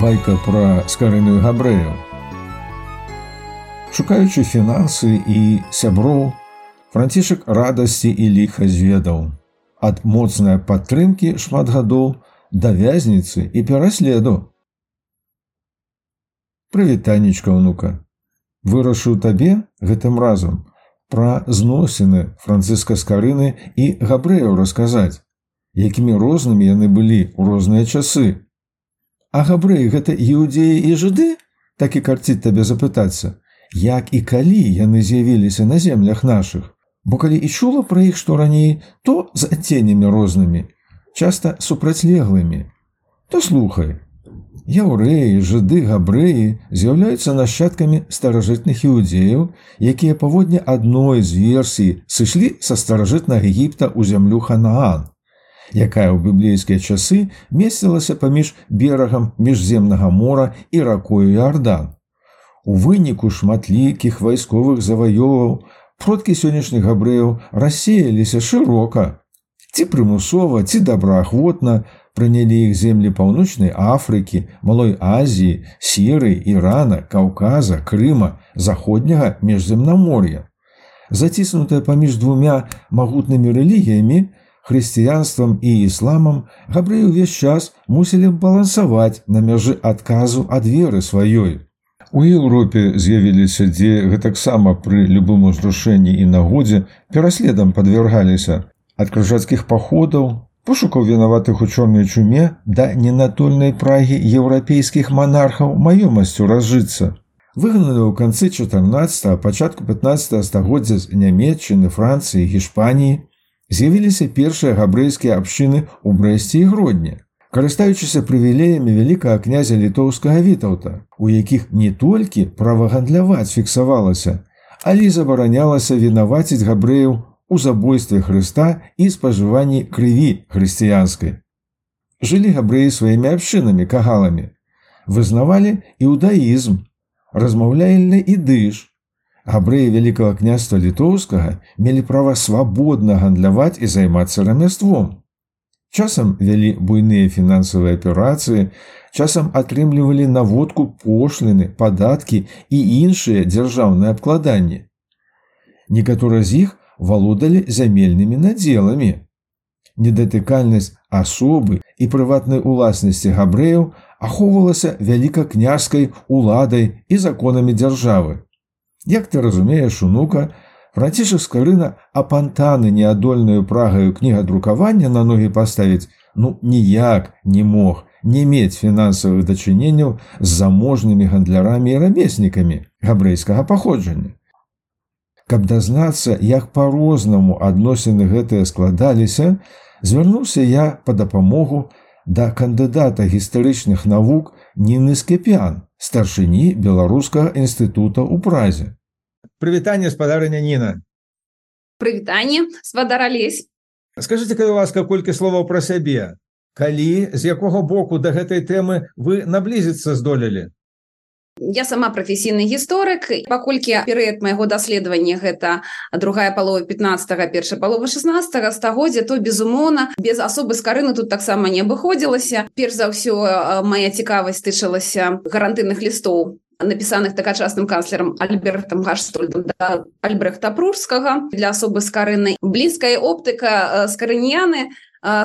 байка пра скарыную габрэю. Шукаючы фінансы і сяброў, францішак радасці і ліха зведаў. Ад моцнай падтрымкі шмат гадоў да вязніцы і пераследу. Прывітаннічка ўнука. Вырашыў табе гэтым разам пра зносіны францыска скарыны і габрэяў расказаць, якімі рознымі яны былі ў розныя часы. А габрэі гэта іудзеі і жыды, так і карціць табе запытацца, як і калі яны з'явіліся на землях нашых. Бо калі і чула пра іх што раней, то з адценнямі рознымі, часта супрацьлеглымі. То слухай. Яўрэі, жыды, габрэі з'яўляюцца нашчадкамі старажытных іудзеяў, якія паводня адной з версій сышлі са старажытнага Егіпта ў зямлю Ханаан якая ў біблейскія часы месцілася паміж берагам міжземнага мора і ракою Іордан. У выніку шматлікіх вайсковых заваёваў продкі сённяшніх габрэяў рассеяліся шырока. Ці прымусова, ці добраахвотна прынялі іх землі паўночнай Афрыкі, Малой Азіі, серы, Ірана, Каўказа, Крыма, заходняга міжземнамор'я. Заціснутая паміж двумя магутнымі рэлігіямі, хрысціянствам і ісламам габрэі ўвесь час мусілі балансаваць на мяжы адказу ад веры сваёй. У Еўропе з'явіліся, дзе гэтаксама пры любым узрушэнні і нагодзе пераследам падвяргаліся ад крыжацкіх паходаў, пошукаў вінаватых у чорнай чуме да ненатольнай прагі еўрапейскіх манархаў маёмасцю разжыцца. Выгнаны ў канцы 14 пачатку 15 стагоддзя з нямметчыны Францыі, Гішпаніі, з'явіліся першыя габрэйскія абшчыны ў брэсце і гродні карыстаючыся прывілеямі вялікага князя літоўскага вітаўта у якіх не толькі правагандляваць фіксавалася але забаранялася вінаваціць габрэяў у забойстве Хрыста і спажыванні крыві хрысціянскай. Жылі габрэі сваімі абшчынамі кагаламі. Вызнавалі іудаізм размаўляльны ідыш Габрэі вялікага княства літоўскага мелі права свабодна гандляваць і займацца рамяством. Часам вялі буйныя фінансавыя аперацыі, часам атрымлівалі наводку пошліны, падаткі і іншыя дзяржаўныя абкладанні. Некаторыя з іх валодалі зямельнымі надзеламі. Недатыкальнасць асобы і прыватнай уласнасці габрэяў ахоўвалася вялікакняжскай уладай і законамі дзяржавы. Як ты разумееш унука, Францішак скарына апантаны неадольную прагаю кнігадрукавання на ногі паставіць, ну ніяк не мог не мець фінансавых дачыненняў з заможнымі гандлярамі і рамеснікамі габрэйскага паходжання. Каб дазнацца, як па-рознаму адносіны гэтыя складаліся, звярнуўся я па дапамогу да кандыдата гістарычных навук Ніны Скепян, старшыні беларускага інстытута ў празе. Прывітанне спадарня Ніна. Прывітанне спадара лезь скажите калі ласка колькі словаў пра сябе. Калі з якога боку да гэтай тэмы вы наблізіцца здолелі Я сама прафесійны гісторык паколькі перыяд майго даследавання гэта другая палова 15 першая палова 16 стагоддзя то безумоўна без асобы скарыны тут таксама не абыходзілася. Перш за ўсё моя цікавасць тычылася гарантыйных лістоў напісаных такачасным канцлерам альбертам гашстольдам да альбрехта прурскага. Для асобы скарыны блізкая оптыка скарыняны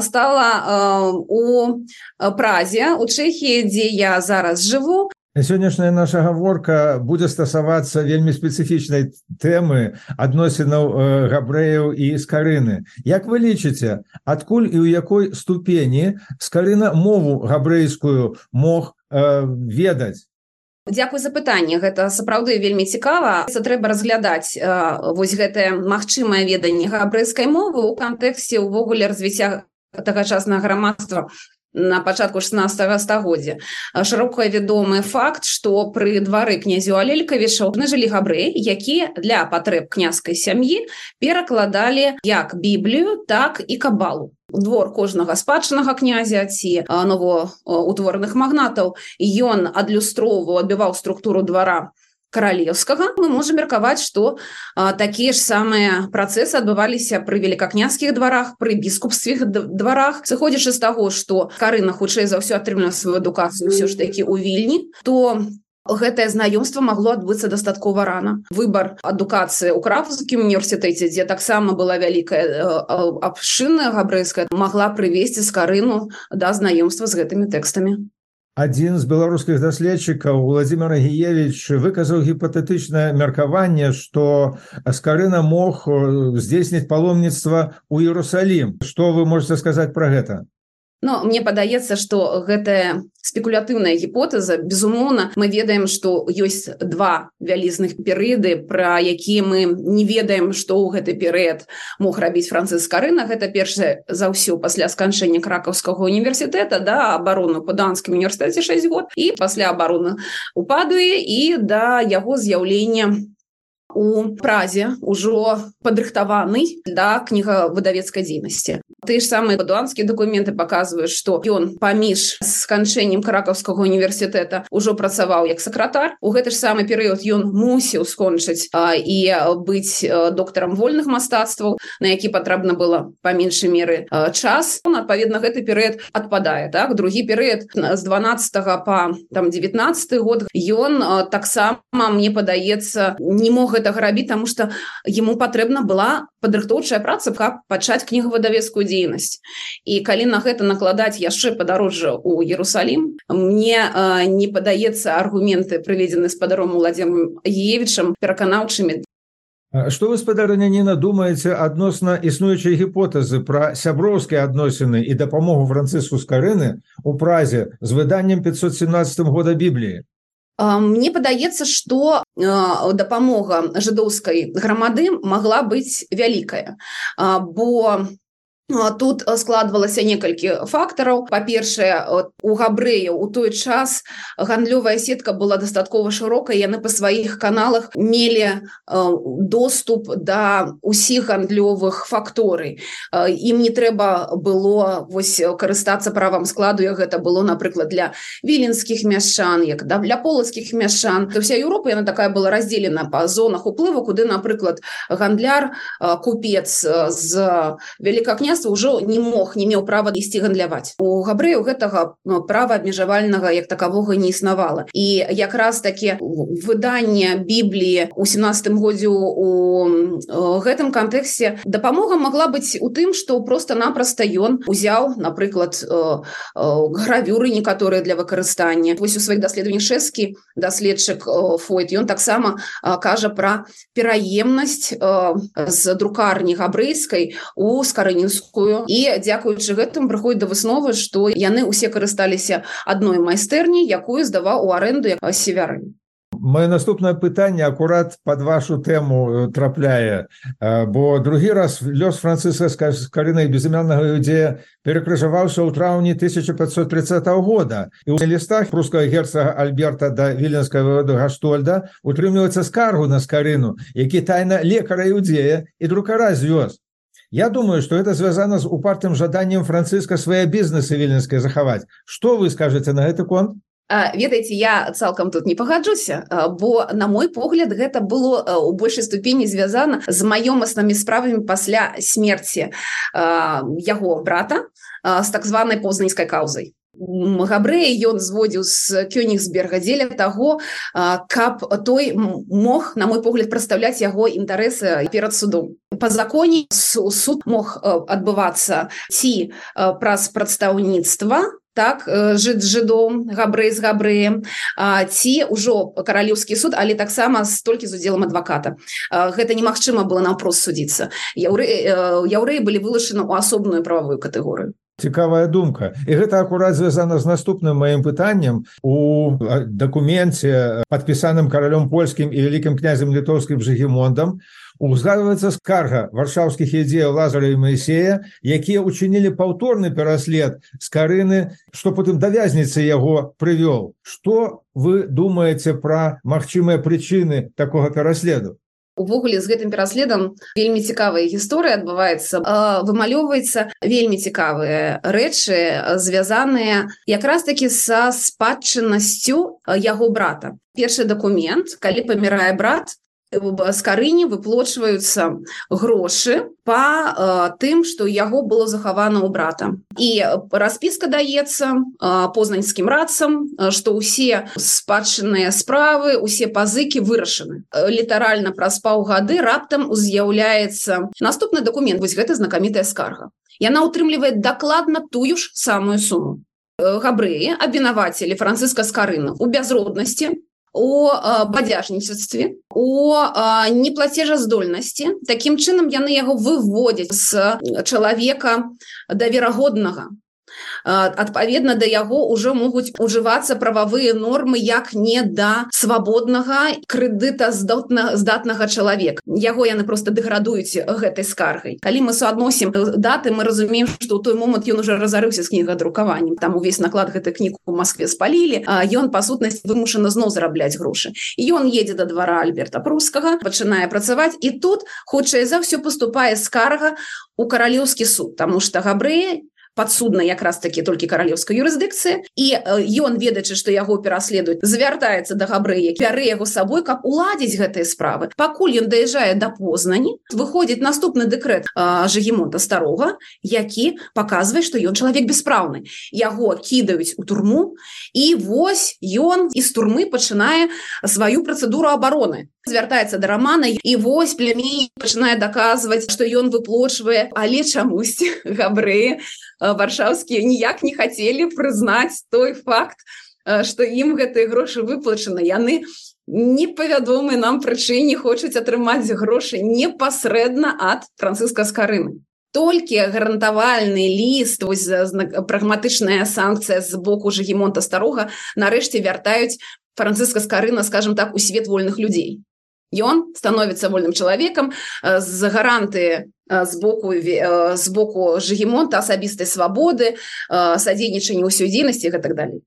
стала у празе у чэхі дзе я зараз жыву сённяшняя наша гаворка будзе стасавацца вельмі спецыфічнай тэмы адносінаў э, габрэяў і скарыны. Як вы лічыце адкуль і ў якой ступені скарына мову габрэйскую мог э, ведаць? Дзякуй за пытанне. Гэта сапраўды вельмі цікава. Трэба разглядаць э, вось гэтае магчымае веданне габрэйскай мовы ў кантэксце ўвогуле развіцця тагачаснага грамадства на пачатку 16 стагоддзя. Шырока вядомы факт что пры двары князю алелькавіша жылі габрэі якія для патрэб княскай сям'і перакладалі як біблію так і кабалу. Двор кожнага спадчынага князя ці ново утвораных магнатаў ён адлюстроўваў адбіваў структуру двара каралеўскага мы можем меркаваць что такія ж самыя працэсы адбываліся пры великакняцкіх дварах пры біскупствіх дварах сыходзячы з таго что карына хутчэй за ўсё атрымлена сваю адукацыю ўсё ж таки у вільні то гэтае знаёмство магло адбыцца дастаткова рана выбор адукацыі у крафскім універсітэце дзе таксама была вялікая абшынная габрэйская могла прывесці з карыну да знаёмства з гэтымі тэкстамі адзін з беларускіх даследчыкаў владимир гіевич выказаў гіпатэтычнае меркаванне что скарына мог здзейсніць паломніцтва у Ерусалім что вы можете сказаць про гэта Но мне падаецца, што гэтая спекулятыўная гіпотэза безумоўна мы ведаем, што ёсць два вялізных перыяды, пра якія мы не ведаем, што ў гэты перыяд мог рабіць францыскарына. Гэта першае за ўсё пасля сканчэння кракаўскага універсітэта да абарону па данскім універсітэце 6 год і пасля абароны упадуе і да яго з'яўлення у празе ўжо падрыхтаваны да кніга выдавецкай дзейнасці. Ты ж самыя падуанскія документы показваюць что ён паміж сканчэннем каракаўскага універсітэта ўжо працаваў як сакратар. У гэты ж самы перыяд ён мусіў скончыць а, і быць доктарам вольных мастацтваў на які патрэбна было па меншай меры час. Он адпаведна гэты перыяд адпадае так? Другі перыяд з 12 по там 19 год ён таксама мне падаецца не мог гэтага рабіць тому что ему патрэбна была падрыхтоўчая праца каб пачаць кнігу выдавецкую дзейнасць і калі на гэта накладаць яшчэ падарожжа у Ерусалім мне э, не падаецца аргументы прыведзены спадаром владзем евічам пераканаўчымі Што вы спадарняніна думаеце адносна існуючай гіпотэзы пра сяброўскія адносіны і дапамогу францыску скарыны у празе з выданнем 517 года бібліі Мне падаецца, што дапамога жыдоўскай грамады магла быць вялікая, бо тут складвалася некалькі фактараў па-першае у габрэяў у той час гандлёвая сетка была дастаткова шырокая яны па сваіх каналах мелі доступ да усіх гандлёвых факторый ім не трэба было вось карыстацца правам складу як гэта было напрыклад для віленскіх мяшчан як да для полацкіх мяшчан то вся Еўропа яна такая была раздзелена па зонах уплыву куды напрыклад гандляр купец з великакня грамадства ўжо не мог не меў права ісці гандляваць. У габрэю гэтага права абмежавальнага як такавога не існавала. І якраз такі выданне бібліі у 17 годзе у гэтым кантэксце дапамога могла быць у тым што просто-напросто ён узяў напрыклад гравюры некаторыя для выкарыстання. Вось у сваіх даследаваннях шэскі даследчык фойт ён таксама кажа пра пераемнасць з друкарні габрэйскай у скарынінскую беларускую і дзякуючы гэтым прыходзіць да высновы што яны ўсе карысталіся адной майстэрні якую здаваў у аренду як северы Мое наступнае пытанне акурат под вашу тэму трапляе. Бо другі раз лёс францыска з карынай безымяннага ідзея перакрыжаваўся ў траўні 1530 года. І ў лістах прускага герцага альберта да віленскай воду гаштольда утрымліваецца скаргу на скарыну які тайна лекара іудзея і друкара звёз Я думаю, что это связано с упартым жаданнем Франциска свае бізнесы віленскай захаваць. Што вы скажете на гэты конт? ведаеце я цалкам тут не пагаджуся бо на мой погляд гэта было у большай ступені звязана з маёмаснымі справамі пасля смерти яго брата з так званай познайскай каўзай габрэі ён зводзіў з кёнігсберга дзеля таго каб той мог на мой погляд прадстаўляць яго інтарэсы перад судом. По законе суд мог адбывацца ці праз прадстаўніцтва так жыць жыдом габрэй з габрэем ці ўжо каралеўскі суд але таксама столькі з удзелам адваката гэта немагчыма было наўпрост судзіцца яўры яўрэі былі вылашаны ў асобную прававую катэгорыю цікавая думка. І гэта акурат звязана з наступным маім пытаннем. У дакуменце падпісаным каралём польскім і вялікім князем літоўскім жыгемондам узгадваецца скарга варшаўскіх ідзеяў лазара і Маісея якія учынілі паўторны пераслед з карыны што потым да вязніцы яго прывёл Што вы думаеце пра магчымыя прычыны такога пераследу увогуле з гэтым пераследам вельмі цікавая гісторыя адбываецца. Вымалёўваецца вельмі цікавыя рэчы звязаныя якраз таки са спадчыннасцю яго брата. Першы дакумент калі памірае брат з карыні выплочваюцца грошы по э, тым что яго было захавана у брата. І распіска даецца э, познаньскім рацам что ўсе спадчынныя справы усе пазыкі вырашаны. Літаральна праз паўгады раптам з'яўляецца наступны документ вось гэта знакамітая скарга. Яна утрымлівае дакладна тую ж самую суму. Габрэі абвінавацелі францыска скарына у бязроднасці о бадзяжнічестве о неплацежаздольнасці Такім чынам яны яго выводзяць з чалавека даверагоднага адпаведна да яго ўжо могуць ужывацца прававыя нормы як не да свабоднага крэдыта здатна здатнага чалавека. Яго яны просто дэградуюць гэтай скаргай. Калі мы суадносім даты мы разумеем что ў той момант ён уже разарыўся з кнігадрукаваннем. Там увесь наклад гэтай кніг у Москве спалілі ён па сутнасць вымушаны зноў зарабляць грошы. І ён едзе да двара альберта прускага пачынае працаваць і тут хутчэй за ўсё поступае скарга у каралеўскі суд. Тому что габрэі подсудна якраз таки толькі каралеўскай юрысдыкцыі. І ён ведаючы што яго пераследуюць звяртаецца да габрэя пяры яго сабой каб уладзіць гэтыя справы. Пакуль ён даязджае да познані выходзіць наступны дэкрэт жагемонта старога які паказвае што ён чалавек беспраўны яго кідаюць у турму і вось ён з турмы пачынае сваю працэдуру абароны. Звяртаецца да рамана і вось плямей пачынае даказваць што ён выплочвае але чамусьці габрэі варшаўскія ніяк не хацелі прызнаць той факт что ім гэтыя грошы выплачаны. Яны непавядомы нам прычыне хочуць атрымаць грошы непасрэдна ад францыска скарыны толькі гарантавальны ліст прагматычная санкцыя з боку жагемонта старога нарэшце вяртаюць францыска скарына скажем так у свет вольных людзей. Ён становіцца вольным чалавекам з гаранты збоку збоку жагемонта асабістай свабоды садзейнічання ўсёй дзейнасці так далей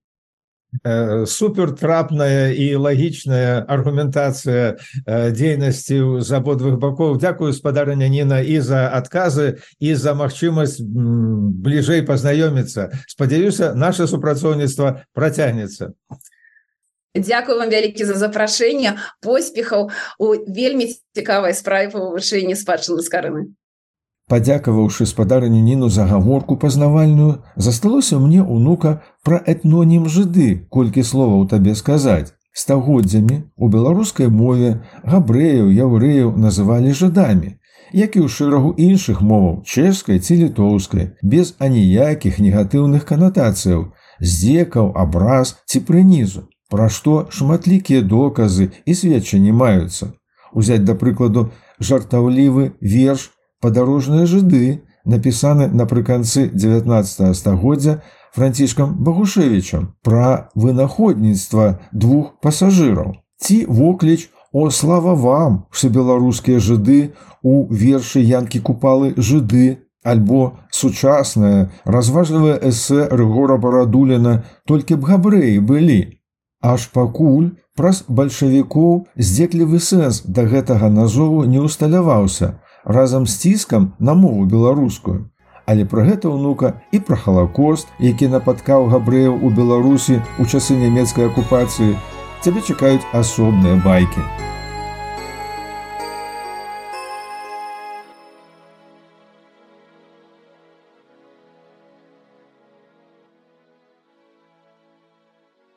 супер трапная і лагічная аргументацыя дзейнасці з абодвых бакоў Дякую спадарня Ніна і за адказы і за магчымасць бліжэй пазнаёміцца спадзяюся наше супрацоўніцтва працягнецца Дякую вам вялікі за запрашэнне поспехаў у вельмі цікавай справе па вывучэнні спадчыны скарыны Падзякаваўшы спадарню ніну загаворку пазнавальную, засталося мне унука пра этнонім жыды, колькі словаў табе сказаць. Стагоддзямі у беларускай мове габрэяў яўрэяў называлі жадамі, як і ў шэрагу іншых моваў чэшскай ці літоўскай, без аніякіх негатыўных канатацыяў, здзекаў, абраз ці прынізу, пра што шматлікія доказы і сведчанні маюцца. Узяць да прыкладу жартаўлівы верш падарожныя жыды напісаны напрыканцы 19 стагоддзя францішкам багушевичам пра вынаходніцтва двух пасажыраў. Ці вокліч о слава вам! все беларускія жыды у вершы янкі купалы жыды альбо сучаснае разважлівае эсэ рыгора барадуліна толькі б габрэі былі аж пакуль праз бальшавікоў здзеклівы сэнс да гэтага назову не ўсталяваўся разам з ціскам на мову беларускую. Але пра гэта ўнука і пра халакост, які нападкаў габрэяў у Беларусі ў часы нямецкай акупацыі, цябе чакаюць асобныя байкі.